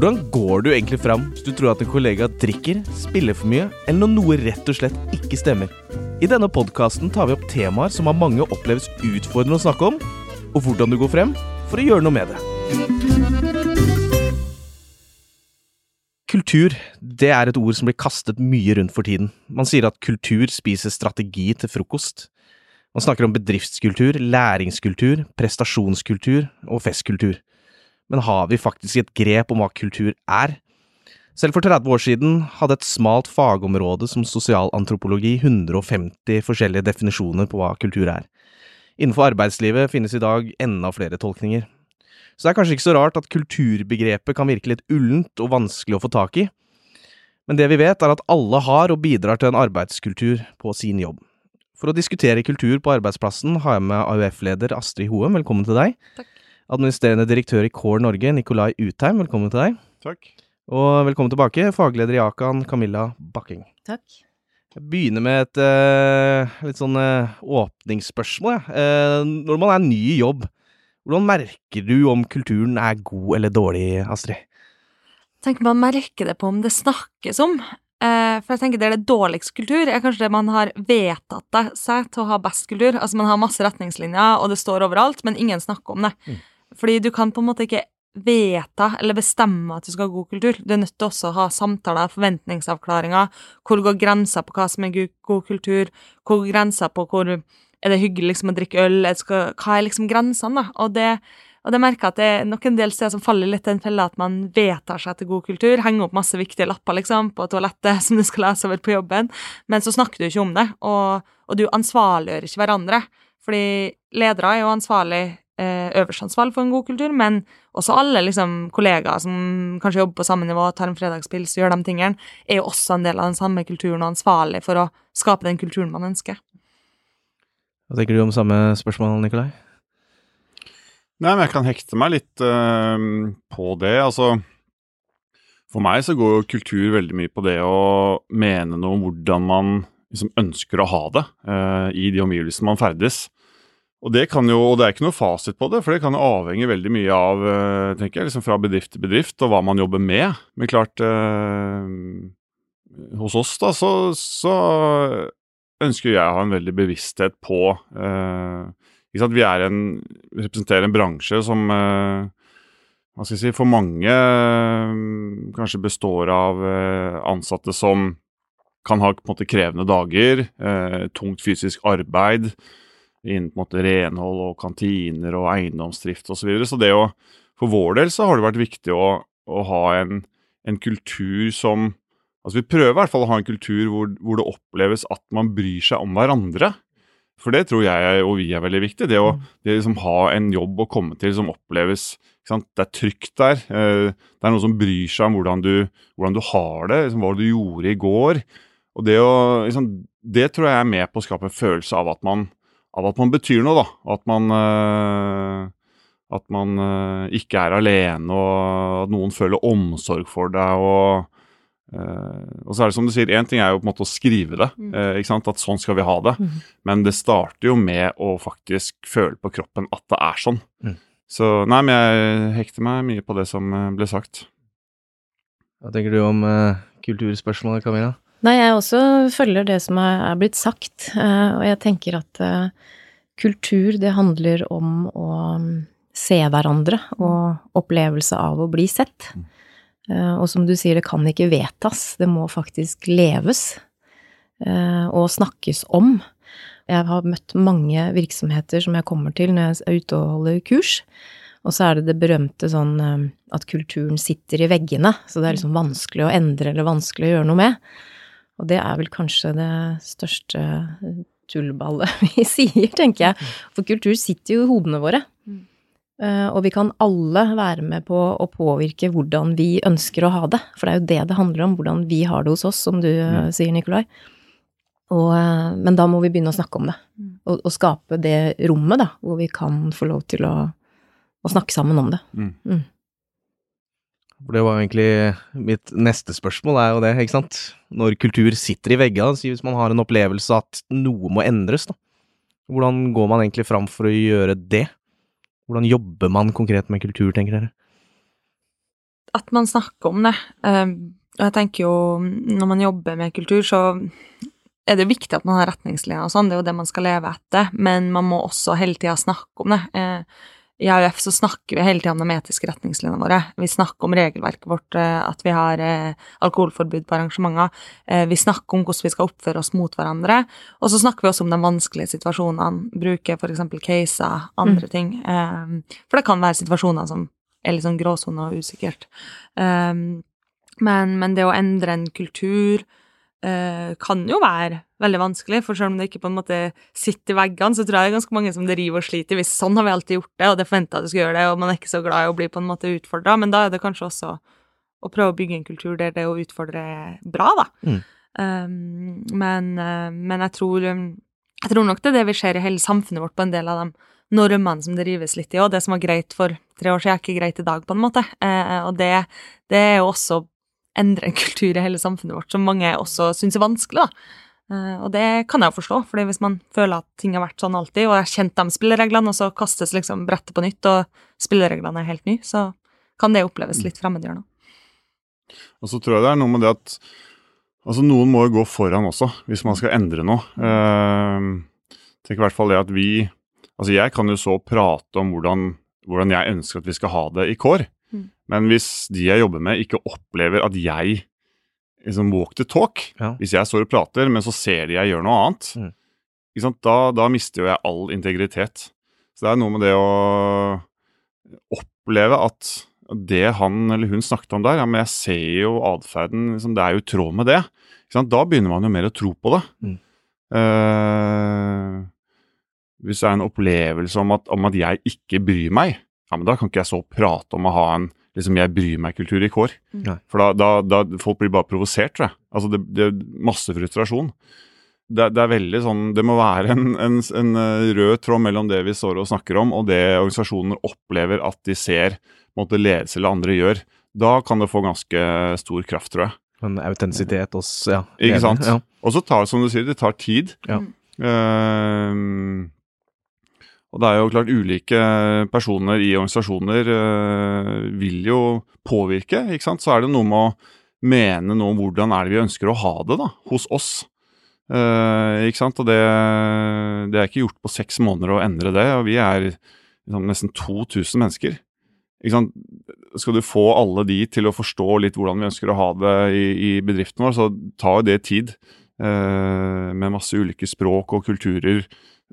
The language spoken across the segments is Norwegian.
Hvordan går du egentlig fram hvis du tror at en kollega drikker, spiller for mye, eller når noe rett og slett ikke stemmer? I denne podkasten tar vi opp temaer som av mange oppleves utfordrende å snakke om, og hvordan du går frem for å gjøre noe med det. Kultur det er et ord som blir kastet mye rundt for tiden. Man sier at kultur spiser strategi til frokost. Man snakker om bedriftskultur, læringskultur, prestasjonskultur og festkultur. Men har vi faktisk et grep om hva kultur er? Selv for 30 år siden hadde et smalt fagområde som sosialantropologi 150 forskjellige definisjoner på hva kultur er. Innenfor arbeidslivet finnes i dag enda flere tolkninger. Så det er kanskje ikke så rart at kulturbegrepet kan virke litt ullent og vanskelig å få tak i. Men det vi vet, er at alle har og bidrar til en arbeidskultur på sin jobb. For å diskutere kultur på arbeidsplassen har jeg med AUF-leder Astrid Hoem, velkommen til deg. Takk. Administrerende direktør i CORE Norge, Nikolai Utheim, velkommen til deg. Takk. Og velkommen tilbake, fagleder i Akan, Camilla Bakking. Takk. Jeg begynner med et uh, litt sånn uh, åpningsspørsmål. jeg. Eh, når man er ny i jobb, hvordan merker du om kulturen er god eller dårlig, Astrid? Tenker man merker det på om det snakkes om. Eh, for jeg tenker det er det dårligste kultur, er kanskje det man har vedtatt seg til å ha best kultur. Altså man har masse retningslinjer, og det står overalt, men ingen snakker om det. Mm. Fordi du kan på en måte ikke vedta eller bestemme at du skal ha god kultur. Du er nødt til også å ha samtaler, forventningsavklaringer. Hvor går grensa på hva som er god kultur? Hvor går grensa på hvor er det hyggelig liksom å drikke øl? Skal, hva er liksom grensene, da? Og det, og det merker jeg at det er nok en del steder som faller litt i den fella at man vedtar seg til god kultur, henger opp masse viktige lapper liksom på toalettet som du skal lese over på jobben, men så snakker du ikke om det, og, og du ansvarliggjør ikke hverandre. Fordi ledere er jo ansvarlig, eh, øverst ansvarlig for en god kultur, men også alle liksom kollegaer som kanskje jobber på samme nivå, tar en fredagspils gjør de tingene, er jo også en del av den samme kulturen og ansvarlig for å skape den kulturen man ønsker. Hva tenker du om samme spørsmål, Nikolai? Nei, men jeg kan hekte meg litt uh, på det. Altså, for meg så går jo kultur veldig mye på det å mene noe om hvordan man liksom ønsker å ha det uh, i de omgivelsene man ferdes. Og det kan jo, og det er ikke noe fasit på det, for det kan jo avhenge veldig mye av eh, tenker jeg, liksom fra bedrift til bedrift, og hva man jobber med. Men klart eh, Hos oss da, så, så ønsker jeg å ha en veldig bevissthet på eh, ikke sant? Vi er en, representerer en bransje som eh, hva skal jeg si, for mange eh, kanskje består av eh, ansatte som kan ha på en måte krevende dager, tungt fysisk arbeid innen på en måte renhold og kantiner og eiendomsdrift osv. Så, videre. så det å, for vår del så har det vært viktig å, å ha en, en kultur som Altså Vi prøver i hvert fall å ha en kultur hvor, hvor det oppleves at man bryr seg om hverandre. For det tror jeg og vi er veldig viktig. Det å det liksom ha en jobb å komme til som oppleves? Det er trygt der. Eh, Det er noen som bryr seg om hvordan du, hvordan du har det, liksom hva du gjorde i går. Og det, å, liksom, det tror jeg er med på å skape en følelse av at man, av at man betyr noe. da. At man, eh, at man eh, ikke er alene, og at noen føler omsorg for deg. og Uh, og så er det som du sier, Én ting er jo på en måte å skrive det, eh, ikke sant, at sånn skal vi ha det. Mm. Men det starter jo med å faktisk føle på kroppen at det er sånn. Mm. Så nei, men jeg hekter meg mye på det som ble sagt. Hva tenker du om uh, kulturspørsmålet, Camilla? Nei, jeg også følger det som er, blitt sagt, eh, og jeg tenker at eh, kultur, det handler om å mm, se hverandre og opplevelse av å bli sett. Eh, og som du sier, det kan ikke vedtas, det må faktisk leves eh, og snakkes om. Jeg har møtt mange virksomheter som jeg kommer til når jeg er ute og holder kurs, og så er det det berømte sånn at kulturen sitter i veggene, så det er liksom vanskelig å endre eller vanskelig å gjøre noe med. Og det er vel kanskje det største tullballet vi sier, tenker jeg. For kultur sitter jo i hodene våre. Mm. Eh, og vi kan alle være med på å påvirke hvordan vi ønsker å ha det. For det er jo det det handler om, hvordan vi har det hos oss, som du eh, Mm. sier, Nikolai. Og, eh, men da må vi begynne å snakke om det. Mm. Og, og skape det rommet, da, hvor vi kan få lov til å, å snakke sammen om det. For det var egentlig mitt neste spørsmål, er jo det, ikke sant? Når kultur sitter i veggene, hvis man har en opplevelse at noe må endres, da. Hvordan går man egentlig fram for å gjøre det? Hvordan jobber man konkret med kultur, tenker dere? at man snakker om det. Um, og jeg tenker jo, når man jobber med kultur, så er det viktig at man har retningslinjer og sånn, det er jo det man skal leve etter, men man må også hele tida snakke om det. Eh, I AUF så snakker vi hele tida om de etiske retningslinjene våre. Vi snakker om regelverket vårt, eh, at vi har eh, alkoholforbud på arrangementer. Vi snakker om hvordan vi skal oppføre oss mot hverandre. Og så snakker vi også om de vanskelige situasjonene. Bruke f.eks. caser, andre mm. ting. For det kan være situasjoner som er litt sånn gråsone og usikkert. Men, men det å endre en kultur eh, kan jo være veldig vanskelig, for selv om det ikke på en måte sitter i veggene, så tror jeg det er ganske mange som det river og sliter hvis sånn har vi alltid gjort det, og det forventa at du skal gjøre det, og man er ikke så glad i å bli på en måte utfordra, men da er det kanskje også å prøve å bygge en kultur der det å utfordre er bra, da. Mm. Um, men, uh, men jeg tror jeg tror nok det er det vi ser i hele samfunnet vårt på en del av de normene som det rives litt i, og det som var greit for tre år siden, er ikke greit i dag, på en måte. Eh, og det, det er jo også endre en kultur i hele samfunnet vårt som mange også syns er vanskelig, da. Uh, og det kan jeg jo forstå, fordi hvis man føler at ting har vært sånn alltid, og jeg har kjent de spillereglene, og så kastes liksom brettet på nytt, og spillereglene er helt nye, så kan det oppleves litt fremmedgjørende. Og så tror jeg det er noe med det at altså noen må jo gå foran også, hvis man skal endre noe. Uh, tenk i hvert fall det at vi Altså jeg kan jo så prate om hvordan, hvordan jeg ønsker at vi skal ha det i kår. Men hvis de jeg jobber med, ikke opplever at jeg liksom walk the talk, ja. hvis jeg står og prater, men så ser de jeg gjør noe annet, mm. da, da, mister jo jeg all integritet. Så det er noe med det å oppleve at det han eller hun snakket om der, ja, men jeg ser jo atferden liksom, Det er jo i tråd med det. Da begynner man jo mer å tro på det. Mm. Uh, hvis det er en opplevelse om at, om at jeg ikke bryr meg, ja, men da kan ikke jeg så prate om å ha en liksom jeg bryr meg-kultur i kår. Mm. For da, da, da, Folk blir bare provosert, tror jeg. Altså det, det, er masse frustrasjon. Det, det, er veldig sånn Det må være en, en, en, eh, rød tråd mellom det vi står og snakker om, og det organisasjoner opplever at de ser måte ledelse eller andre gjør. Da kan det få ganske stor kraft, tror jeg. En autentisitet hos ja. Ikke sant. Ja. Og så tar som du sier, det tar tid. Ja. Uh, og det er jo klart ulike personer i organisasjoner øh, vil jo påvirke, ikke sant. Så er det noe med å mene noe om hvordan er det vi ønsker å ha det da, hos oss. Uh, ikke sant. Og det, det, er ikke gjort på seks måneder å endre det. Og vi er liksom, nesten 2000 mennesker. Ikke sant? Skal du få alle de til å forstå litt hvordan vi ønsker å ha det i, i bedriften vår, så tar jo det tid. Uh, med masse ulike språk og kulturer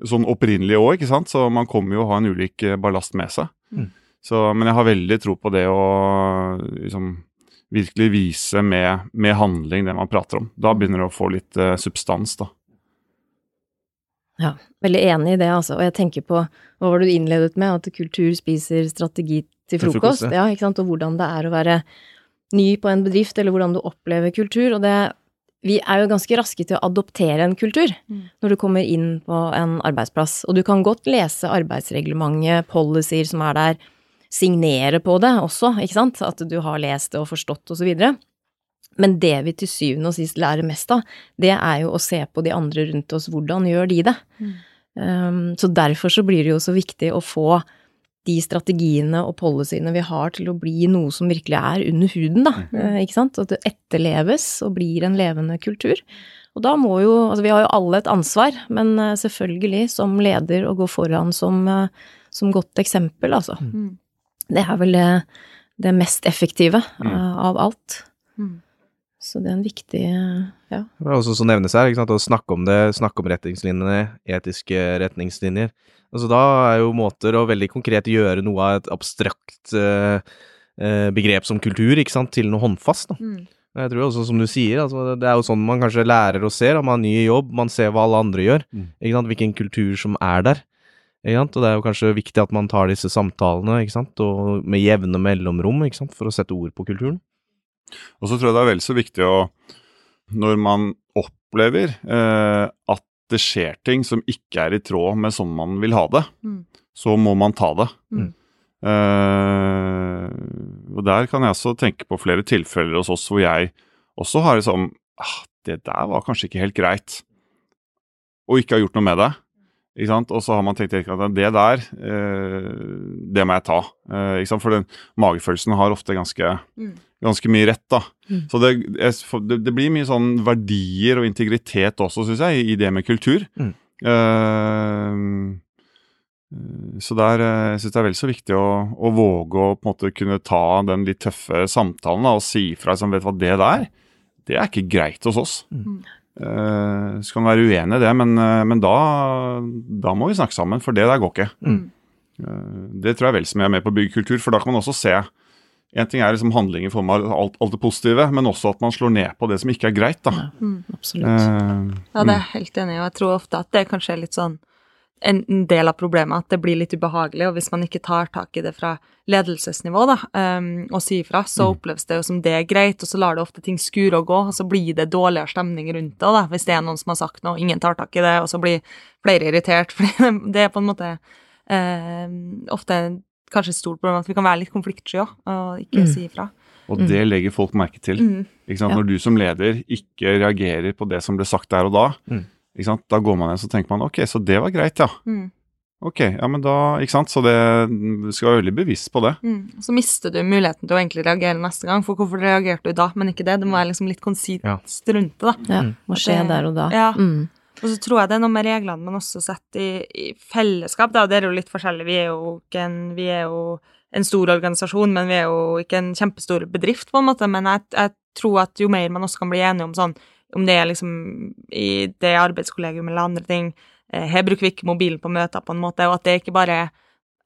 sånn opprinnelig òg, ikke sant. Så man kommer jo å ha en ulik eh, ballast med seg. Mm. Så, men jeg har veldig tro på det å liksom, virkelig vise med, med, handling det man prater om. Da begynner det å få litt uh, substans, da. Ja, veldig enig i det, altså. Og jeg tenker på, hva var det du innledet med, at kultur spiser strategi til frokost? frokost ja. ja, ikke sant. Og hvordan det er å være ny på en bedrift, eller hvordan du opplever kultur. Og det vi er jo ganske raske til å adoptere en kultur mm. når du kommer inn på en arbeidsplass. Og du kan godt lese arbeidsreglementet, policies som er der, signere på det også, ikke sant, at du har lest det og forstått og så videre. Men det vi til syvende og sist lærer mest av, det er jo å se på de andre rundt oss, hvordan gjør de det? Mm. Um, så derfor så blir det jo så viktig å få de strategiene og policyene vi har til å bli noe som virkelig er under huden, da. Mm. Ikke sant? At det etterleves og blir en levende kultur. Og da må jo Altså, vi har jo alle et ansvar, men eh, selvfølgelig som leder å gå foran som, eh, som godt eksempel, altså. Mm. Det er vel det, det mest effektive mm. av alt. Mm. Så det er en viktig ja. Det er også som nevnes her, ikke sant? å snakke om det, snakke om retningslinjene, etiske retningslinjer. Altså da er jo måter å veldig konkret gjøre noe av et abstrakt uh, uh, begrep som kultur, ikke sant, til noe håndfast. da. Mm. Jeg tror også, som du sier, altså, det er jo sånn man kanskje lærer og ser. Man har ny jobb, man ser hva alle andre gjør. Mm. ikke sant, Hvilken kultur som er der. ikke sant, Og det er jo kanskje viktig at man tar disse samtalene ikke sant, og med jevne mellomrom ikke sant, for å sette ord på kulturen. Og så tror jeg det er vel så viktig å, når man opplever eh, at det skjer ting som ikke er i tråd med sånn man vil ha det, mm. så må man ta det. Mm. Eh, og der kan jeg også tenke på flere tilfeller hos oss hvor jeg også har liksom ah, Det der var kanskje ikke helt greit, og ikke har gjort noe med det. Ikke sant? Og så har man tenkt at det der, eh, det må jeg ta. Eh, ikke sant? For den magefølelsen har ofte ganske, Mm. ganske mye rett, da. Mm. Så det, jeg, det, det blir mye sånn verdier og integritet også, syns jeg, i, i det med kultur. Mm. Eh, eh, så der eh, jeg synes det er vel så viktig å, å våge å på en måte kunne ta den litt tøffe samtalen da, og si ifra liksom, vet du hva, det der, det er ikke greit hos oss. Mm. Uh, så kan være uenig i det, men, men da, da må vi snakke sammen, for det der går ikke. Mm. Eh, det tror jeg vel som jeg er med på å bygge kultur, for da kan man også se En ting er liksom handling i form av alt, alt det positive, men også at man slår ned på det som ikke er greit. da. Mm. Absolutt. Uh, Ja, det er jeg helt enig i, og jeg tror ofte at det kanskje er litt sånn en en del av problemet, at det blir litt ubehagelig, og hvis man ikke tar tak i det fra ledelsesnivå, da, um, og sier fra, så oppleves det jo som det er greit, og så lar det ofte ting skure og gå, og så blir det dårligere stemning rundt det, da, hvis det er noen som har sagt noe, ingen tar tak i det, og så blir flere irritert, fordi det er på en måte eh, ofte kanskje et stort problem at vi kan være litt konfliktsky òg, og ikke Mm. si ifra. og det legger folk merke til. Mm. Ikke sant? Ja. Når du som leder ikke reagerer på det som ble sagt der og da, Mm. ikke sant? da går man ned og tenker man ok, så det var greit, ja. Mm. Ok, ja, men da, ikke sant? Så det du skal være veldig bevisst på det. Mm. Så mister du muligheten til å egentlig reagere neste gang, for hvorfor reagerte du da, men ikke det? Det må være liksom litt konsist Ja. rundt det, da. Ja, Mm. må skje det- der og da. Ja. Mm. Og så tror jeg det er noe med reglene man også setter i, i fellesskap, da, det er jo litt forskjellig. Vi er jo ikke en, vi er jo en stor organisasjon, men vi er jo ikke en kjempestor bedrift, på en måte. Men jeg, jeg tror at jo mer man også kan bli enige om sånn, om det er liksom i det arbeidskollegium eller andre ting, eh, her bruker vi ikke mobilen på møter på en måte, og at det ikke bare er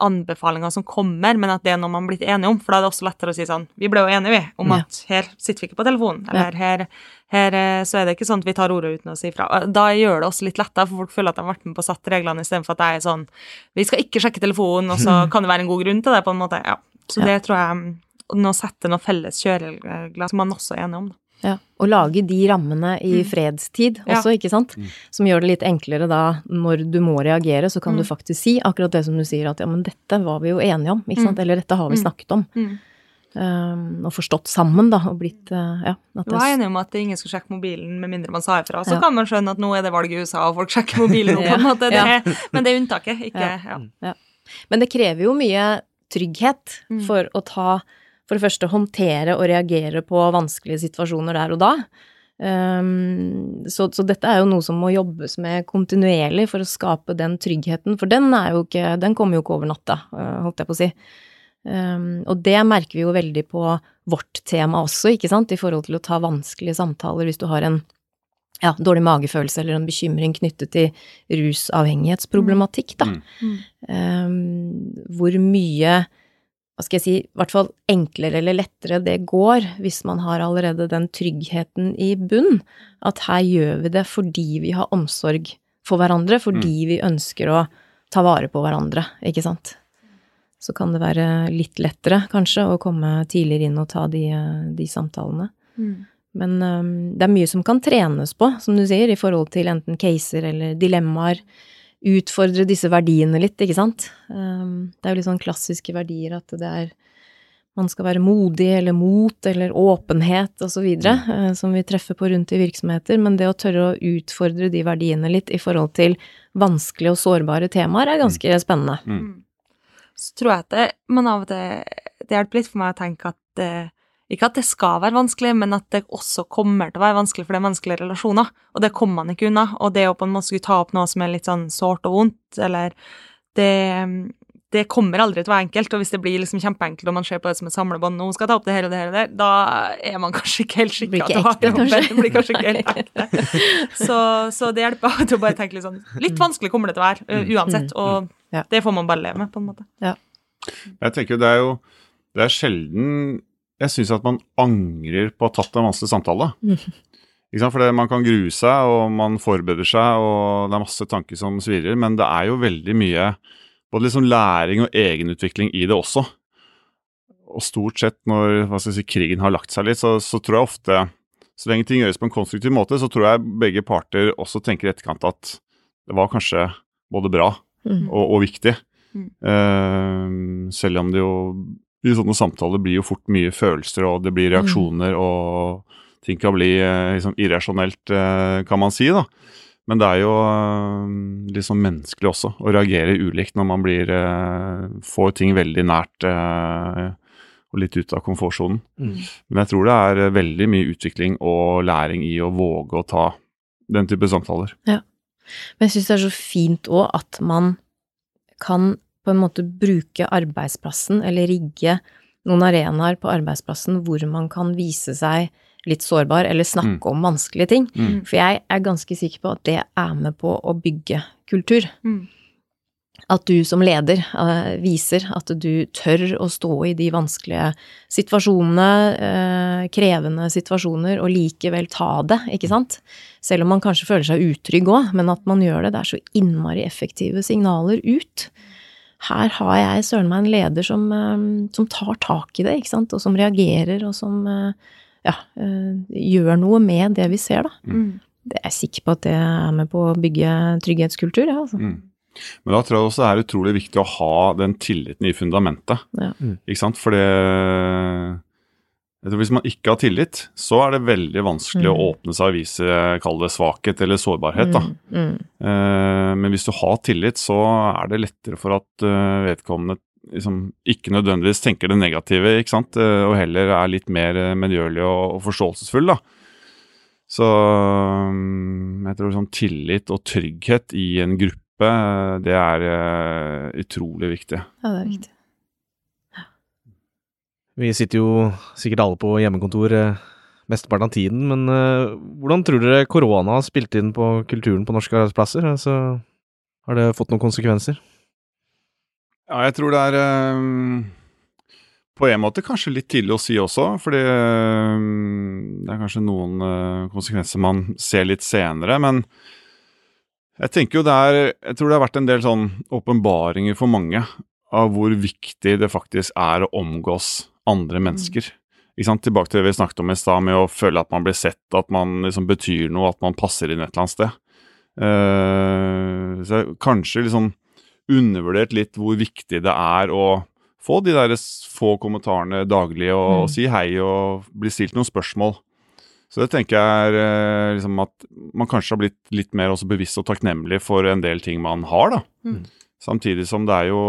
anbefalinger som kommer, men at det er noe man har blitt enige om, for da er det også lettere å si sånn, vi ble jo enige, vi, om Ja. at her sitter vi ikke på telefonen, eller her, her eh, så er det ikke sånn at vi tar ordet uten å si ifra. Da gjør det også litt lettere, for folk føler at de har vært med på å sette reglene, istedenfor at det er sånn, vi skal ikke sjekke telefonen, og så kan det være en god grunn til det, på en måte, ja. Så det tror jeg, nå setter noen felles kjøreregler som man også er enig om, da. Ja, og lage de rammene i Mm. fredstid Ja. også, ikke sant? Mm. Som gjør det litt enklere da, når du må reagere, så kan Mm. du faktisk si akkurat det som du sier, at ja, men dette var vi jo enige om, ikke sant? Mm. Eller dette har vi Mm. snakket om. Mm. Um, og forstått sammen, da, og blitt, uh, ja. At du var enige om at ingen skulle sjekke mobilen med mindre man sa ifra. Så Ja. kan man skjønne at nå er det valg i USA, og folk sjekker mobilen nå, på en måte. Det, Ja. Men det er unntaket, ikke Ja. ja. men det krever jo mye trygghet Mm. for å ta, for det første håndtere og reagere på vanskelige situasjoner der og da. Um, så, så dette er jo noe som må jobbes med kontinuerlig for å skape den tryggheten, for den er jo ikke, den kommer jo ikke over natta, uh, holdt jeg på å si. Um, og det merker vi jo veldig på vårt tema også, ikke sant, i forhold til å ta vanskelige samtaler hvis du har en ja, dårlig magefølelse eller en bekymring knyttet til rusavhengighetsproblematikk, da. Mm. Mm. Um, hvor mye hva skal jeg si, i hvert fall enklere eller lettere det går hvis man har allerede den tryggheten i bunn, at her gjør vi det fordi vi har omsorg for hverandre, fordi vi ønsker å ta vare på hverandre, ikke sant. Så kan det være litt lettere, kanskje, å komme tidligere inn og ta de, de samtalene. Mm. Men um, det er mye som kan trenes på, som du sier, i forhold til enten caser eller dilemmaer. Utfordre disse verdiene litt, ikke sant. Um, det er jo litt sånn klassiske verdier at det er man skal være modig eller mot eller åpenhet så videre, eh, som vi treffer på rundt i virksomheter, men det å tørre å utfordre de verdiene litt i forhold til vanskelige og sårbare temaer er ganske spennende. Mm. Mm. Så tror jeg at det, men av og til det hjelper litt for meg å tenke at eh, ikke at det skal være vanskelig, men at det også kommer til å være vanskelig, for det er vanskelige relasjoner, og det kommer man ikke unna. Og det å på en måte skulle ta opp noe som er litt sånn sårt og vondt, eller det, det kommer aldri til å være enkelt, og hvis det blir liksom kjempeenkelt og man ser på det som et samlebånd, nå skal jeg ta opp det her og det her og det, da er man kanskje ikke helt skikka til å ha ekte, jobben. Det blir kanskje ikke helt ekte. Så, så det hjelper til å bare tenke litt sånn Litt vanskelig kommer det til å være, uh, uansett, og det får man bare leve med, på en måte. Jeg tenker det er jo Det er sjelden jeg syns at man angrer på å ha tatt en vanskelig samtale. For det, man kan grue seg, og man forbereder seg, og det er masse tanker som svirrer, men det er jo veldig mye både liksom læring og egenutvikling i det også. Og stort sett når hva skal jeg si, krigen har lagt seg litt, så, så tror jeg ofte Så lenge ting gjøres på en konstruktiv måte, så tror jeg begge parter også tenker i etterkant at det var kanskje både bra Mm. og, og viktig. Mm. Uh, selv om det jo i sånne samtaler blir jo fort mye følelser, og det blir reaksjoner, og ting kan bli eh, liksom irrasjonelt, eh, kan man si, da. Men det er jo øh, litt sånn menneskelig også å reagere ulikt når man blir får ting veldig nært og litt ut av komfortsonen. Mm. Men jeg tror det er veldig mye utvikling og læring i å våge å ta den type samtaler. Men jeg syns det er så fint òg at man kan på en måte bruke arbeidsplassen, eller rigge noen arenaer på arbeidsplassen hvor man kan vise seg litt sårbar, eller snakke om vanskelige ting. Mm. For jeg er ganske sikker på at det er med på å bygge kultur. Mm. At du som leder uh, viser at du tør å stå i de vanskelige situasjonene, uh, krevende situasjoner, og likevel ta det, ikke sant? Selv om man kanskje føler seg utrygg òg, men at man gjør det. Det er så innmari effektive signaler ut. Her har jeg søren meg en leder som, eh, som tar tak i det, ikke sant, og som reagerer, og som eh, ja, eh, gjør noe med det vi ser, da. Mm. Det er jeg sikker på at det er med på å bygge trygghetskultur, ja, altså. Mm. Men da tror jeg også det er utrolig viktig å ha den tilliten i fundamentet. Ja. Mm. Ikke sant? For det jeg tror Hvis man ikke har tillit, så er det veldig vanskelig å Mm. åpne seg og vise kall det svakhet eller sårbarhet. da. Mm. Eh, men hvis du har tillit, så er det lettere for at uh, vedkommende liksom ikke nødvendigvis tenker det negative, ikke sant, Eh, og heller er litt mer medgjørlig og, og forståelsesfull, da. Så um, jeg tror sånn tillit og trygghet i en gruppe, det er utrolig viktig. Ja, det er viktig. Vi sitter jo sikkert alle på hjemmekontor eh, mesteparten av tiden, men eh, hvordan tror dere korona har spilt inn på kulturen på norske arbeidsplasser? Altså, har det fått noen konsekvenser? Ja, jeg tror det er eh, på en måte kanskje litt tidlig å si også, fordi det er kanskje noen konsekvenser man ser litt senere. Men jeg tenker jo det er Jeg tror det har vært en del sånn åpenbaringer for mange av hvor viktig det faktisk er å omgås andre mennesker. Ikke sant? Tilbake til det vi snakket om i stad, med å føle at man blir sett, at man liksom betyr noe, at man passer inn et eller annet sted. Uh, så jeg kanskje liksom undervurdert litt hvor viktig det er å få de der få kommentarene daglig og, Mm. og si hei og bli stilt noen spørsmål. Så det tenker jeg er eh, liksom at man kanskje har blitt litt mer også bevisst og takknemlig for en del ting man har, da. Mm. Samtidig som det er jo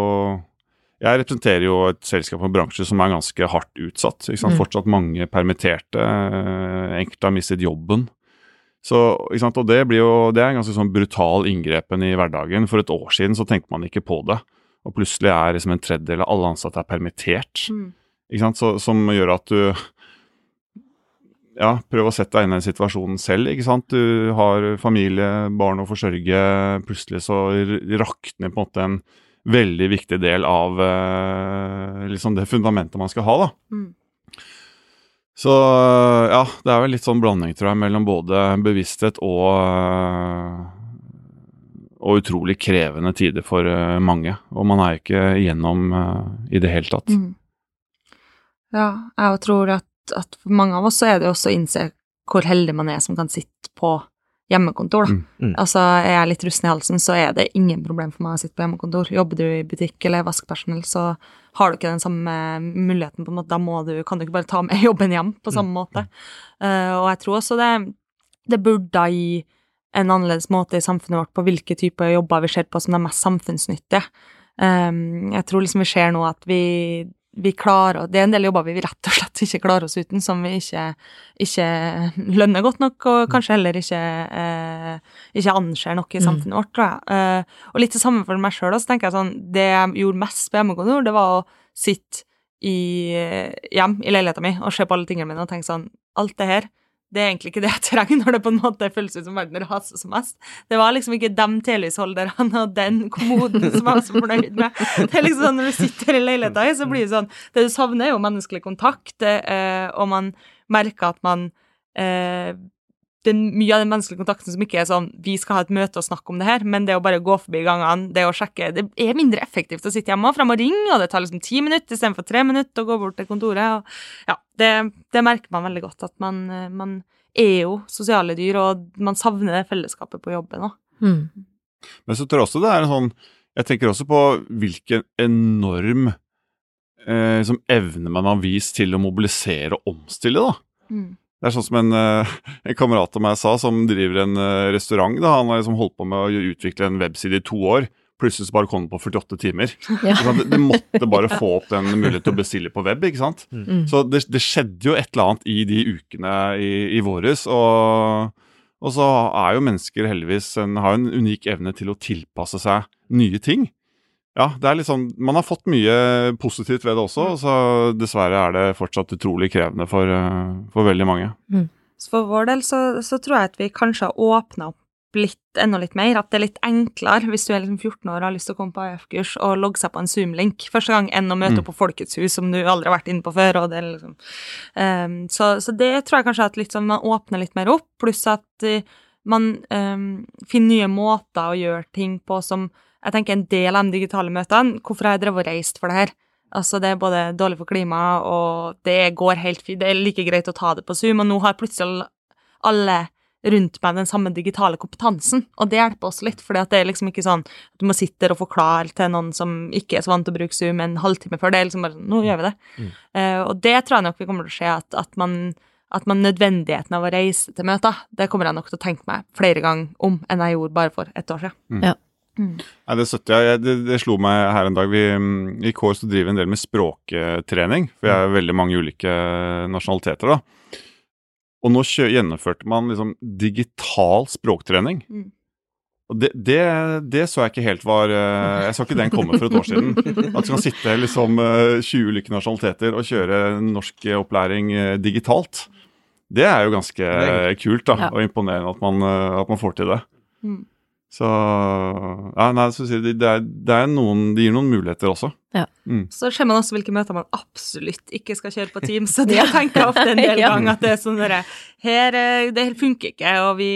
Jeg representerer jo et selskap og en bransje som er ganske hardt utsatt. Mm. Fortsatt mange permitterte. eh, Enkelte har mistet jobben. Så? Og det blir jo det er en ganske sånn brutal inngrepen i hverdagen. For et år siden så tenkte man ikke på det. Og plutselig er liksom en tredjedel av alle ansatte er permittert. Mm. Så, som gjør at du ja, prøv å sette deg inn i den situasjonen selv. ikke sant? Du har familie, barn å forsørge. Plutselig så rakner på en måte en veldig viktig del av eh, liksom det fundamentet man skal ha. da. Mm. Så ja, det er vel litt sånn blanding, tror jeg, mellom både bevissthet og eh, og utrolig krevende tider for eh, mange. Og man er ikke igjennom eh, i det hele tatt. Mm. Ja, jeg tror at, at for mange av oss så er det også å innse hvor heldig man er som kan sitte på hjemmekontor, da. Mm, mm. Altså, er jeg litt rusten i halsen, så er det ingen problem for meg å sitte på hjemmekontor. Jobber du i butikk eller er vaskepersonell, så har du ikke den samme muligheten, på en måte. Da må du, kan du ikke bare ta med jobben hjem på samme måte. Uh, og jeg tror også det, det burde gi en annerledes måte i samfunnet vårt på hvilke typer jobber vi ser på som de mest samfunnsnyttige. Um, jeg tror liksom vi ser nå at vi, vi klarer Det er en del jobber vi rett og slett ikke klarer oss uten, som vi ikke, ikke lønner godt nok, og kanskje heller ikke, eh, ikke anser nok i Mm. samfunnet vårt, tror jeg. Eh, og litt det samme for meg sjøl, så tenker jeg sånn Det jeg gjorde mest på hjemmekontor, det var å sitte i, hjem i leiligheta mi og se på alle tingene mine og tenke sånn Alt det her det er egentlig ikke det jeg trenger når det på en måte føles ut som verden raser som mest. Det var liksom ikke de telysholderne og den kommoden som jeg var så fornøyd med. Det er liksom sånn Når du sitter i leiligheta, så blir det sånn Det du savner, er jo menneskelig kontakt, eh, og man merker at man eh, det er mye av den menneskelige kontakten som ikke er sånn vi skal ha et møte og snakke om det her, men det å bare gå forbi gangene, det å sjekke Det er mindre effektivt å sitte hjemme, for jeg må ringe, og det tar liksom ti minutter istedenfor tre minutter å gå bort til kontoret. og ja, det, det merker man veldig godt, at man, eh, man er jo sosiale dyr, og man savner det fellesskapet på jobben òg. Mm. Men så tror jeg også det er en sånn Jeg tenker også på hvilken enorm eh, liksom evne man har vist til å mobilisere og omstille, da. Mm. Det er sånn som en, eh, en kamerat av meg sa, som driver en eh, restaurant. da, Han har liksom holdt på med å utvikle en webside i to år. Plutselig så bare kom den på 48 timer. Ja. Det, det måtte bare få opp den muligheten til å bestille på web. ikke sant? Mm. Så det, det skjedde jo et eller annet i de ukene i, i våres. Og, og så er jo mennesker heldigvis en, har en unik evne til å tilpasse seg nye ting. Ja, det er litt sånn, Man har fått mye positivt ved det også, så dessverre er det fortsatt utrolig krevende for, eh, for veldig mange. Så for vår del så, så tror jeg at vi kanskje har åpna opp litt, enda litt mer. At det er litt enklere hvis du er liksom 14 år og har lyst til å komme på AF-kurs og logge seg på en Zoom-link første gang, enn å møte Mm. opp på Folkets hus som du aldri har vært inne på før. Og det liksom, Um, så, så det tror jeg kanskje at litt sånn, man åpner litt mer opp, pluss at uh, man um, finner nye måter å gjøre ting på som jeg tenker en del av de digitale møtene. Hvorfor har jeg drevet og reist for det her? Altså, det er både dårlig for klimaet, og det går helt fint. Det er like greit å ta det på Zoom, og nå har plutselig alle rundt meg den samme digitale kompetansen, og det hjelper oss litt, for det er liksom ikke sånn at du må sitte der og forklare til noen som ikke er så vant til å bruke Zoom en halvtime før, det er liksom bare sånn, nå gjør vi det. Mm. Uh, og det tror jeg nok vi kommer til å se, at, at man at man nødvendigheten av å reise til møter, det kommer jeg nok til å tenke meg flere ganger om enn jeg gjorde bare for et år siden. Nei, Det støtter jeg. Det, det slo meg her en dag. Vi, mm, I KS så driver vi en del med språktrening. For vi er veldig mange ulike nasjonaliteter. da. Og nå kjø, gjennomførte man liksom digital språktrening. Mm. Og det, det, det så jeg ikke helt var eh, Jeg så ikke den komme for et år siden. At du kan sitte liksom eh, 20 ulike nasjonaliteter og kjøre norskopplæring eh, digitalt. Det er jo ganske kult da, og imponerende at man, eh, at man får til det. Mm. Så ja, nei, så sier de, det, er, det, er noen, det gir noen muligheter også. Så ser man også hvilke møter man absolutt ikke skal kjøre på Teams, så det tenker jeg ofte en del Ja. ganger at det er sånn derre Her, eh, det funker ikke, og vi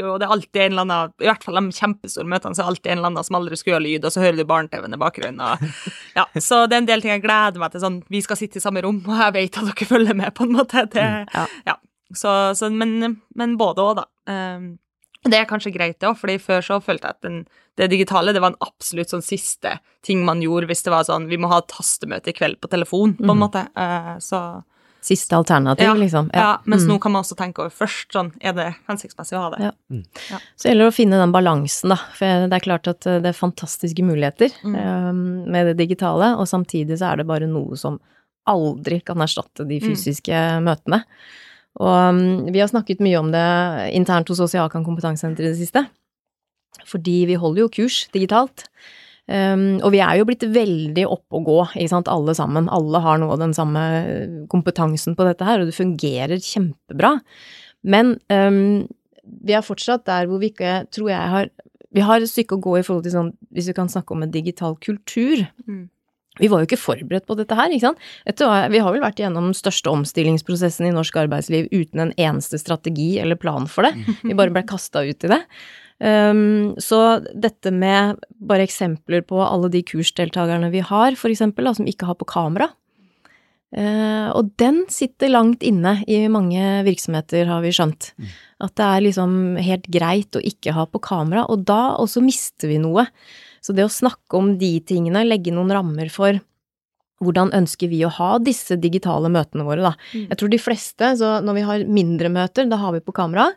Og det er alltid en eller annen I hvert fall de kjempestore møtene, så er det alltid en eller annen som aldri skulle ha lyd, og så hører du barne-TV-en i bakgrunnen, og Ja, så det er en del ting jeg gleder meg til, sånn Vi skal sitte i samme rom, og jeg vet at dere følger med, på en måte. Det, Ja. ja. Så, så men, men både òg, da. Um, det er kanskje greit, det òg, fordi før så følte jeg at den, det digitale det var en absolutt sånn siste ting man gjorde hvis det var sånn vi må ha et hastemøte i kveld på telefon, på en mm. måte. Eh, så Siste alternativ, Ja, liksom. ja, mens Mm. nå kan man også tenke over først, sånn er det hensiktsmessig å ha det? Ja. Så det gjelder å finne den balansen, da. For det er klart at eh, det er fantastiske muligheter Mm. um, med det digitale, og samtidig så er det bare noe som aldri kan erstatte de Mm. fysiske møtene. Og mm, vi har snakket mye om det internt hos oss i Akan kompetansesenter i det siste. Fordi vi holder jo kurs digitalt. Um, og vi er jo blitt veldig oppe og gå, ikke sant, alle sammen. Alle har nå den samme kompetansen på dette her, og det fungerer kjempebra. Men um, vi er fortsatt der hvor vi ikke, tror jeg, har Vi har et stykke å gå i forhold til sånn, hvis vi kan snakke om en digital kultur. Mm. Vi var jo ikke forberedt på dette her, ikke sant. Etter, vi har vel vært igjennom den største omstillingsprosessen i norsk arbeidsliv uten en eneste strategi eller plan for det. Vi bare ble kasta ut i det. Um, så dette med bare eksempler på alle de kursdeltakerne vi har, for eksempel, da, som ikke har på kamera. Uh, og den sitter langt inne i mange virksomheter, har vi skjønt. At det er liksom helt greit å ikke ha på kamera, og da også mister vi noe. Så det å snakke om de tingene, legge noen rammer for hvordan ønsker vi å ha disse digitale møtene våre, da. Mm. Jeg tror de fleste, så når vi har mindre møter, da har vi på kamera,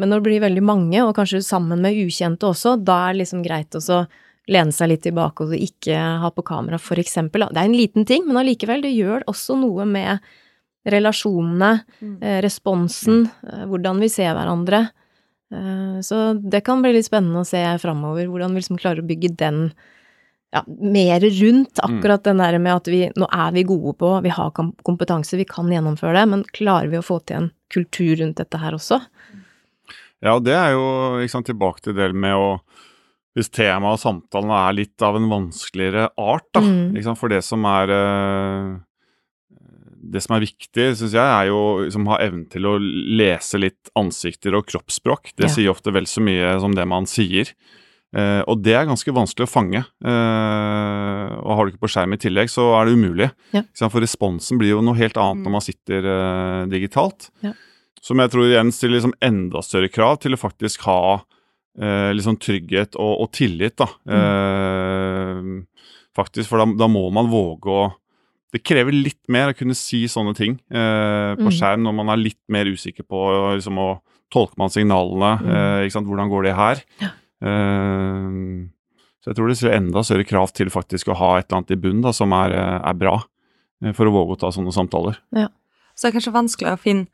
men når det blir veldig mange, og kanskje sammen med ukjente også, da er det liksom greit også lene seg litt tilbake og ikke ha på kamera, for eksempel. Det er en liten ting, men allikevel, det gjør også noe med relasjonene, Mm. eh, responsen, eh, hvordan vi ser hverandre. Eh, Så det kan bli litt spennende å se framover, hvordan vi liksom klarer å bygge den ja, mer rundt akkurat den der med at vi nå er vi gode på, vi har kompetanse, vi kan gjennomføre det, men klarer vi å få til en kultur rundt dette her også? Ja, det er jo sant, tilbake til det med å Hvis temaet og samtalen er litt av en vanskeligere art, da. Mm. Sant, for det som er eh, Det som er viktig, syns jeg, er jo liksom ha evnen til å lese litt ansikter og kroppsspråk. Det Ja. sier ofte vel så mye som det man sier. Eh, og det er ganske vanskelig å fange. Eh, og har du ikke på skjerm i tillegg, så er det umulig. Ja. For responsen blir jo noe helt annet Mm. når man sitter eh, digitalt. Ja. Som jeg tror igjen stiller liksom enda større krav til å faktisk ha eh, liksom trygghet og, og tillit, da. Eh, faktisk, for da, da må man våge å det krever litt mer å kunne si sånne ting eh, på Mm. skjerm når man er litt mer usikker på liksom, å Tolker man signalene? Mm. Eh, ikke sant? Hvordan går det her? Ja. Eh, så jeg tror det stiller enda større krav til faktisk å ha et eller annet i bunnen da, som er, eh, er bra, eh, for å våge å ta sånne samtaler. Så det er kanskje vanskelig å finne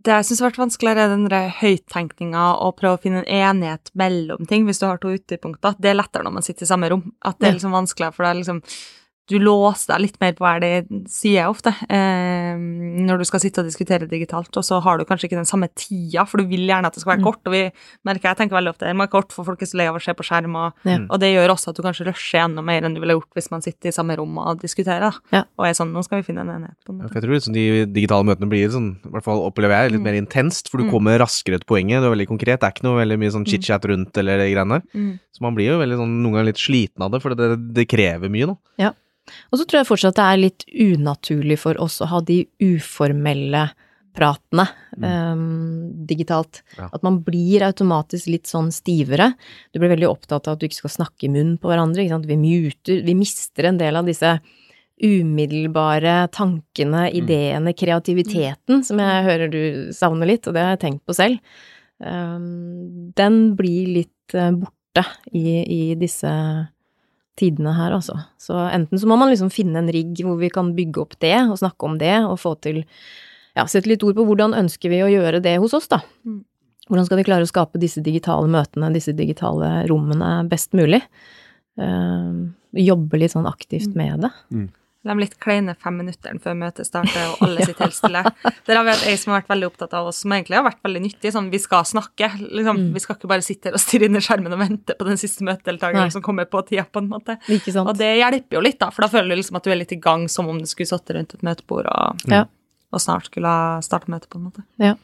Det jeg syns har vært vanskeligere, er den der høyttenkninga og prøve å finne en enighet mellom ting, hvis du har to ytterpunkter. Det er lettere når man sitter i samme rom. At det er liksom vanskeligere, for det er liksom Du låser deg litt mer på hver din side ofte, eh, når du skal sitte og diskutere digitalt, og så har du kanskje ikke den samme tida, for du vil gjerne at det skal være Mm. kort, og vi merker, jeg tenker veldig ofte, det må være kort, for folk er så lei av å se på skjerm, og, Ja. og det gjør også at du kanskje rusher enda mer enn du ville gjort hvis man sitter i samme rom og diskuterer, da. Ja. Og er sånn, nå skal vi finne en enighet på en måte. Ja, jeg tror liksom de digitale møtene blir sånn, i hvert fall opplever jeg, litt Mm. mer intenst, for du Mm. kommer raskere til poenget, du er veldig konkret, det er ikke noe veldig mye sånn chit-chat rundt eller de greiene der. Mm. Så man blir jo veldig sånn, noen ganger litt sliten av det, for det, det krever mye nå. Og så tror jeg fortsatt det er litt unaturlig for oss å ha de uformelle pratene um, digitalt. Ja. At man blir automatisk litt sånn stivere. Du blir veldig opptatt av at du ikke skal snakke i munnen på hverandre. Vi muter, vi mister en del av disse umiddelbare tankene, ideene, kreativiteten, som jeg hører du savner litt, og det har jeg tenkt på selv. Um, den blir litt eh, borte i, i disse tidene her, altså. Så enten så må man liksom finne en rigg hvor vi kan bygge opp det, og snakke om det, og få til Ja, sette litt ord på hvordan ønsker vi å gjøre det hos oss, da. Mm. Hvordan skal vi klare å skape disse digitale møtene, disse digitale rommene best mulig? Uh, jobbe litt sånn aktivt med det. De litt kleine fem minuttene før møtet starter, og alle sitter helt stille. Der har vi hatt ei som har vært veldig opptatt av oss, som egentlig har vært veldig nyttig. Sånn, vi skal snakke. Liksom. Mm. Vi skal ikke bare sitte her og stirre inn i skjermen og vente på den siste møtedeltakeren som kommer på tida, på en måte. Ikke sant? Og det hjelper jo litt, da, for da føler du liksom at du er litt i gang, som om du skulle sittet rundt et møtebord og, mm. og snart skulle ha starta møtet, på en måte. Ja.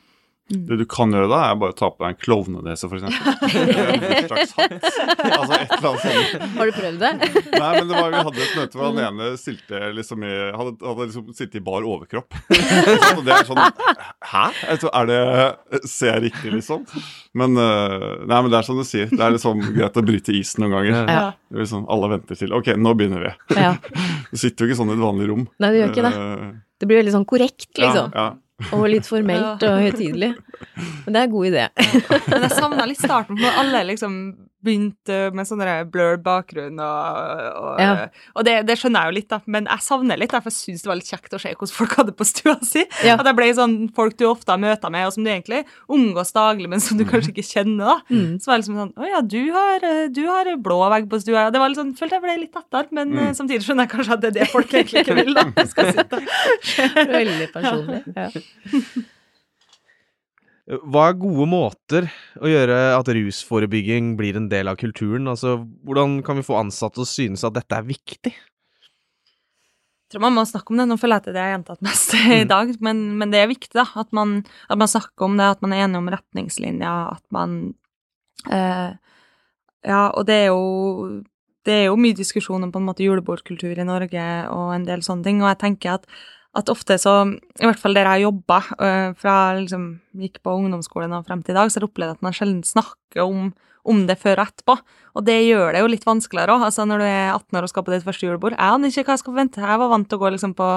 Det du kan gjøre da, er bare å ta på deg en klovnenese, eksempel. En slags hatt. Altså et eller annet sånt. Har du prøvd det? Nei, men det var, vi hadde et møte hvor han ene stilte liksom i Hadde, hadde liksom sittet i bar overkropp. Og det er sånn Hæ? Altså, er det Ser jeg riktig, liksom? Men øh, Nei, men det er som du sier. Det er liksom greit å bryte isen noen ganger. Ja. Liksom, alle venter til Ok, nå begynner vi. Ja. Du sitter jo ikke sånn i et vanlig rom. Nei, det gjør ikke det. Eh, Det blir veldig sånn korrekt, liksom. Ja, ja. Og litt formelt og høytidelig. Men det er en god idé. Men jeg savna litt starten, når alle liksom begynte med sånn blurred bakgrunn og, og, Ja. og det, det skjønner jeg jo litt, da, men jeg savner litt, derfor for jeg syns det var litt kjekt å se hvordan folk hadde på stua si. Ja. At jeg ble sånn folk du ofte har møter med, og som du egentlig omgås daglig, men som du kanskje ikke kjenner, da. Mm. Så var det liksom sånn Å ja, du har, eh, du har blå vegg på stua. Det var litt sånn, følte jeg ble litt tettere, men Mm. eh, samtidig skjønner jeg kanskje at det er det folk egentlig ikke vil, da. Skal sitte. Veldig personlig. Ja. Hva er gode måter å gjøre at rusforebygging blir en del av kulturen? Altså, hvordan kan vi få ansatte til å synes at dette er viktig? Jeg tror man må snakke om det. Nå føler jeg at det er har gjentatt mest i Mm. dag, men, men det er viktig da, at man, at man snakker om det, at man er enig om retningslinjer, at man eh, Ja, og det er jo det er jo mye diskusjon om på en måte julebordkultur i Norge og en del sånne ting, og jeg tenker at, at ofte så, i hvert fall der jeg jobba, fra liksom gikk på ungdomsskolen og frem til i dag, så har jeg opplevd at man sjelden snakker om, om det før og etterpå. Og det gjør det jo litt vanskeligere òg. Altså, når du er 18 år og skal på ditt første julebord. Jeg aner ikke hva jeg skal forvente. Jeg var vant til å gå liksom på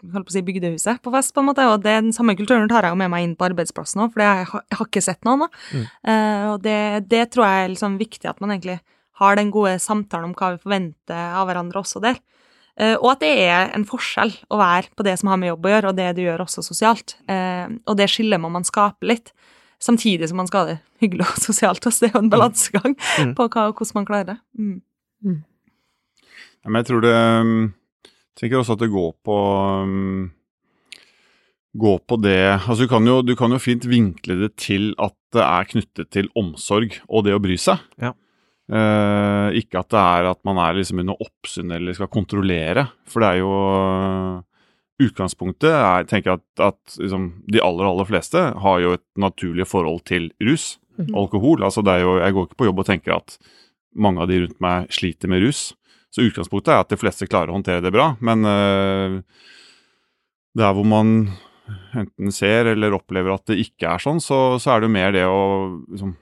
på å si bygdehuset på fest, på en måte, og det, den samme kulturen tar jeg jo med meg inn på arbeidsplassen òg, for jeg, har- jeg har ikke sett noen. da. Mm. Uh, og det, det tror jeg er liksom viktig at man egentlig har den gode samtalen om hva vi forventer av hverandre også der. Eh, og at det er en forskjell å være på det som har med jobb å gjøre, og det du gjør også sosialt. Eh, og det skillet må man skape litt, samtidig som man skal ha det hyggelig og sosialt. også. det er jo en balansegang Mm. på hva, hvordan man klarer det. Mm. Ja, Men jeg tror det Jeg tenker også at det går på Går på det Altså, du kan, jo, du kan jo fint vinkle det til at det er knyttet til omsorg og det å bry seg. Ja. Eh, ikke at det er at man er liksom under oppsyn eller skal kontrollere. For det er jo Utgangspunktet er, jeg tenker at, at liksom, de aller, aller fleste har jo et naturlig forhold til rus. Mhm. Alkohol. Altså, det er jo, jeg går ikke på jobb og tenker at mange av de rundt meg sliter med rus. Så utgangspunktet er at de fleste klarer å håndtere det bra, men uh, der hvor man enten ser eller opplever at det ikke er sånn, så, så er det jo mer det å liksom,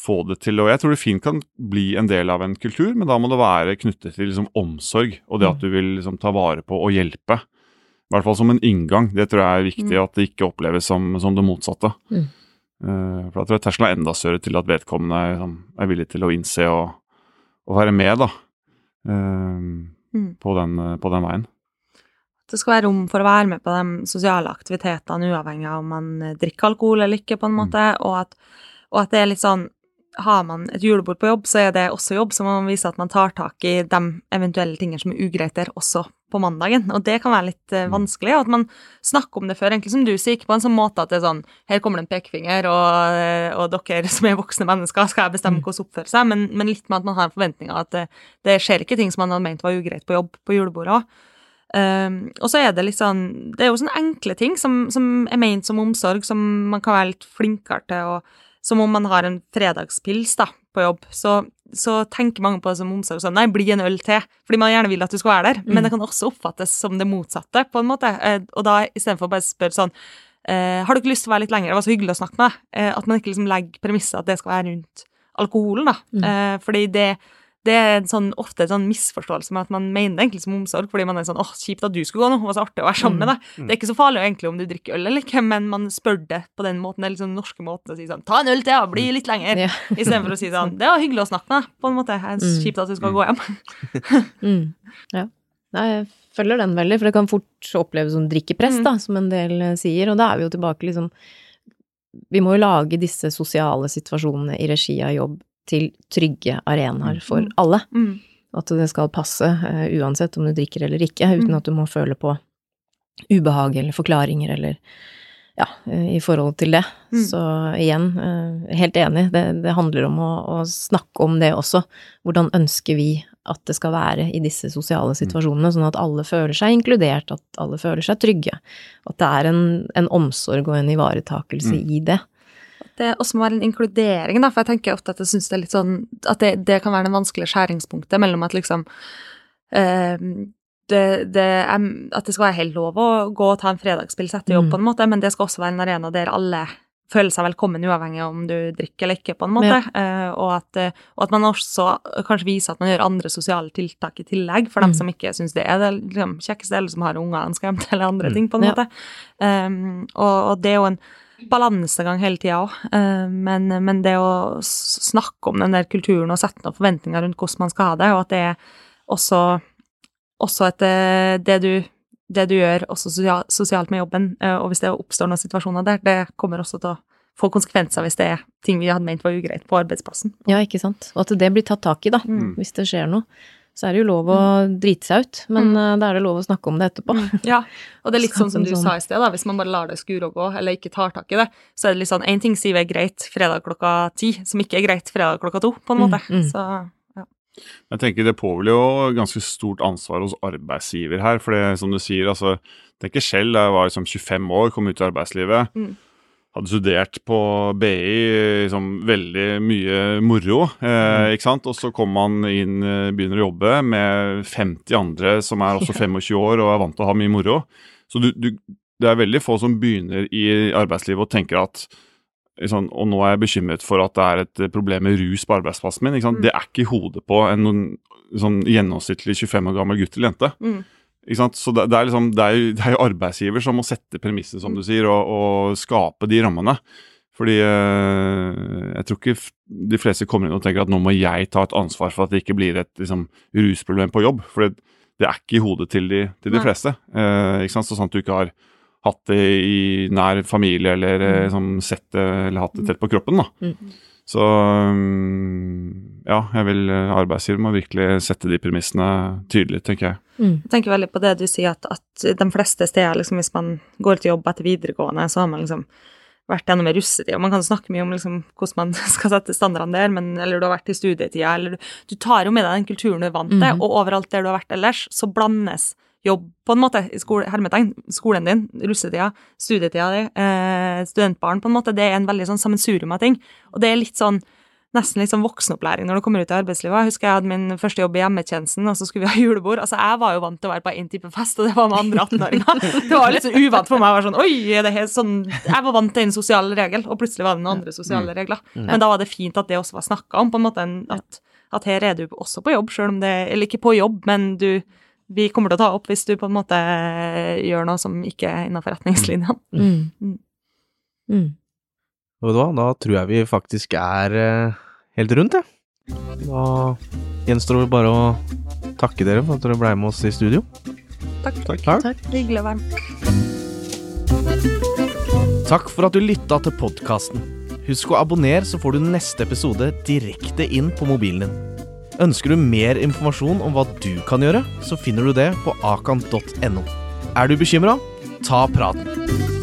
få det til. Og jeg tror det fint kan bli en del av en kultur, men da må det være knyttet til liksom, omsorg og det at du vil liksom, ta vare på og hjelpe. I hvert fall som en inngang. Det tror jeg er viktig, Mm. at det ikke oppleves som, som det motsatte. Mm. Uh, for da tror jeg terskelen er enda større til at vedkommende er, liksom, er villig til å innse og, og være med, da. Uh, Mm. på, den, på den veien. Det skal være rom for å være med på de sosiale aktivitetene, uavhengig av om man drikker alkohol eller ikke, på en måte, og at, og at det er litt sånn har man et julebord på jobb, så er det også jobb, så må man vise at man tar tak i de eventuelle tingene som er ugreit der, også på mandagen. Og det kan være litt eh, Mm. vanskelig, og at man snakker om det før, egentlig som du sier, ikke på en sånn måte at det er sånn Her kommer det en pekefinger, og, eh, og dere som er voksne mennesker, skal jeg bestemme Mm. hvordan oppføre seg, men, men litt med at man har en forventning av at det, det skjer ikke ting som man hadde ment var ugreit på jobb på julebordet òg. Um, og så er det litt sånn Det er jo sånne enkle ting som, som er ment som omsorg, som man kan være litt flinkere til, og som om man har en fredagspils da, på jobb, så, så tenker mange på det som omsorg sånn Nei, bli en øl til, fordi man gjerne vil at du skal være der, Mm. men det kan også oppfattes som det motsatte, på en måte. Eh, og da istedenfor bare spørre sånn eh, Har du ikke lyst til å være litt lenger? Det var så hyggelig å snakke med deg. Eh, at man ikke liksom legger premisset at det skal være rundt alkoholen, da. Mm. Fordi det det er en sånn, ofte en sånn misforståelse med at man mener det egentlig som omsorg, fordi man er sånn 'Åh, kjipt at du skulle gå nå, det var så artig å være sammen med deg'. Mm. Det er ikke så farlig egentlig om du drikker øl eller ikke, men man spør det på den måten, eller den norske måten å si sånn 'Ta en øl til, ja, bli litt lenger', Ja. istedenfor å si sånn 'Det var hyggelig å snakke med deg', på en måte. Mm. kjipt at du skal gå hjem. Mm. Ja. Nei, jeg følger den veldig, for det kan fort oppleves som drikkepress, Mm. da, som en del eh, sier, og da er vi jo tilbake liksom Vi må jo lage disse sosiale situasjonene i regi av jobb til trygge arenaer for Mm. alle. Mm. At det skal passe eh, uansett om du drikker eller ikke, uten Mm. at du må føle på ubehag eller forklaringer eller ja, eh, i forhold til det. Mm. Så igjen, eh, helt enig, det, det handler om å, å snakke om det også. Hvordan ønsker vi at det skal være i disse sosiale situasjonene, sånn at alle føler seg inkludert, at alle føler seg trygge. At det er en, en omsorg og en ivaretakelse Mm. i det. Det også må være en inkludering, da, for jeg tenker ofte at jeg synes det er litt sånn At det, det kan være det vanskelige skjæringspunktet mellom at liksom eh, det, det er, At det skal være helt lov å gå og ta en fredagspils etter jobb, Mm. på en måte, men det skal også være en arena der alle føler seg velkommen, uavhengig av om du drikker eller ikke, på en måte. Eh, og, at, uh, og at man også kanskje viser at man gjør andre sosiale tiltak i tillegg, for dem Mm. som ikke syns det er det liksom, kjekkeste, eller som har unger de skal hjem til, eller andre Mm. ting, på en Ja. måte. Um, og, og det er jo en balansegang hele tida òg, men, men det å snakke om den der kulturen og sette noen forventninger rundt hvordan man skal ha det, og at det er også, også at det, det du det du gjør også sosialt med jobben, eh, og hvis det oppstår noen situasjoner der, det kommer også til å få konsekvenser hvis det er ting vi hadde ment var ugreit på arbeidsplassen. Ja, ikke sant. Og at det blir tatt tak i, da. Mm. Hvis det skjer noe. Så er det jo lov å drite seg ut, men Mm. eh, da er det lov å snakke om det etterpå. Ja, og det er litt sånn som du sånn. sa i sted, da, hvis man bare lar det skure og gå, eller ikke tar tak i det, så er det litt sånn, en ting sier vi er greit fredag klokka ti, som ikke er greit fredag klokka to, på en Mm, måte. mm. Så, ja. Jeg tenker det påhviler jo ganske stort ansvar hos arbeidsgiver her. For det som du sier, altså Tenk selv, da jeg var liksom 25 år, kom ut i arbeidslivet. Mm. Hadde studert på BI, liksom veldig mye moro, eh, ikke sant. Og så kommer man inn, eh, begynner å jobbe med 50 andre som er også 25 år og er vant til å ha mye moro. Så du, du, det er veldig få som begynner i arbeidslivet og tenker at liksom, og nå er jeg bekymret for at det er et problem med rus på arbeidsplassen min. Ikke sant? Mm. Det er ikke i hodet på en sånn gjennomsnittlig 25 år gammel gutt eller jente. Mm. Så det, er liksom, det, er det er jo arbeidsgiver som må sette premisset, som du sier, og, og skape de rammene. Fordi eh, jeg tror ikke de fleste kommer inn og tenker at nå må jeg ta et ansvar for at det ikke blir et liksom, rusproblem på jobb. For det, det er ikke i hodet til de, til de fleste. Eh, ikke sant? Så sånn at du ikke har hatt det i nær familie eller eh, Mm. som sett det eller hatt det tett på kroppen. da. Så um, ja, jeg vil eh, arbeidsgiver må virkelig sette de premissene tydelig, tenker jeg. Mm. Jeg tenker veldig på det du sier, at, at de fleste steder, liksom, hvis man går til jobb etter videregående, så har man liksom vært gjennom en russetid, og man kan snakke mye om liksom, hvordan man skal sette standardene der, men, eller du har vært i studietida, eller du, du tar jo med deg den kulturen du er vant til, mm. og overalt der du har vært ellers, så blandes jobb på en måte, skole, hermetegn, skolen din, russetida, studietida di, eh, studentbarn på en måte, det er en veldig sånn sammensurium av ting, og det er litt sånn nesten litt sånn voksenopplæring når du kommer ut i arbeidslivet. Jeg husker jeg hadde min første jobb i hjemmetjenesten, og så skulle vi ha julebord. Altså, jeg var jo vant til å være på én type fest, og det var med andre 18-åringer. Det var litt så uvant for meg å være sånn Oi, er det helt sånn Jeg var vant til en sosial regel, og plutselig var det noen andre sosiale regler. Men da var det fint at det også var snakka om, på en måte at, at her er du også på jobb, sjøl om det Eller ikke på jobb, men du vi kommer til å ta opp hvis du på en måte gjør noe som ikke er innafor retningslinjene. Mm. Mm. Mm. Og vet du hva, da tror jeg vi faktisk er eh, helt rundt, jeg. Da gjenstår det bare å takke dere for at dere ble med oss i studio. Takk. Takk. Hyggelig å være med. Takk for at du lytta til podkasten. Husk å abonnere, så får du neste episode direkte inn på mobilen din. Ønsker du mer informasjon om hva du kan gjøre, så finner du det på akan.no. Er du bekymra? Ta praten.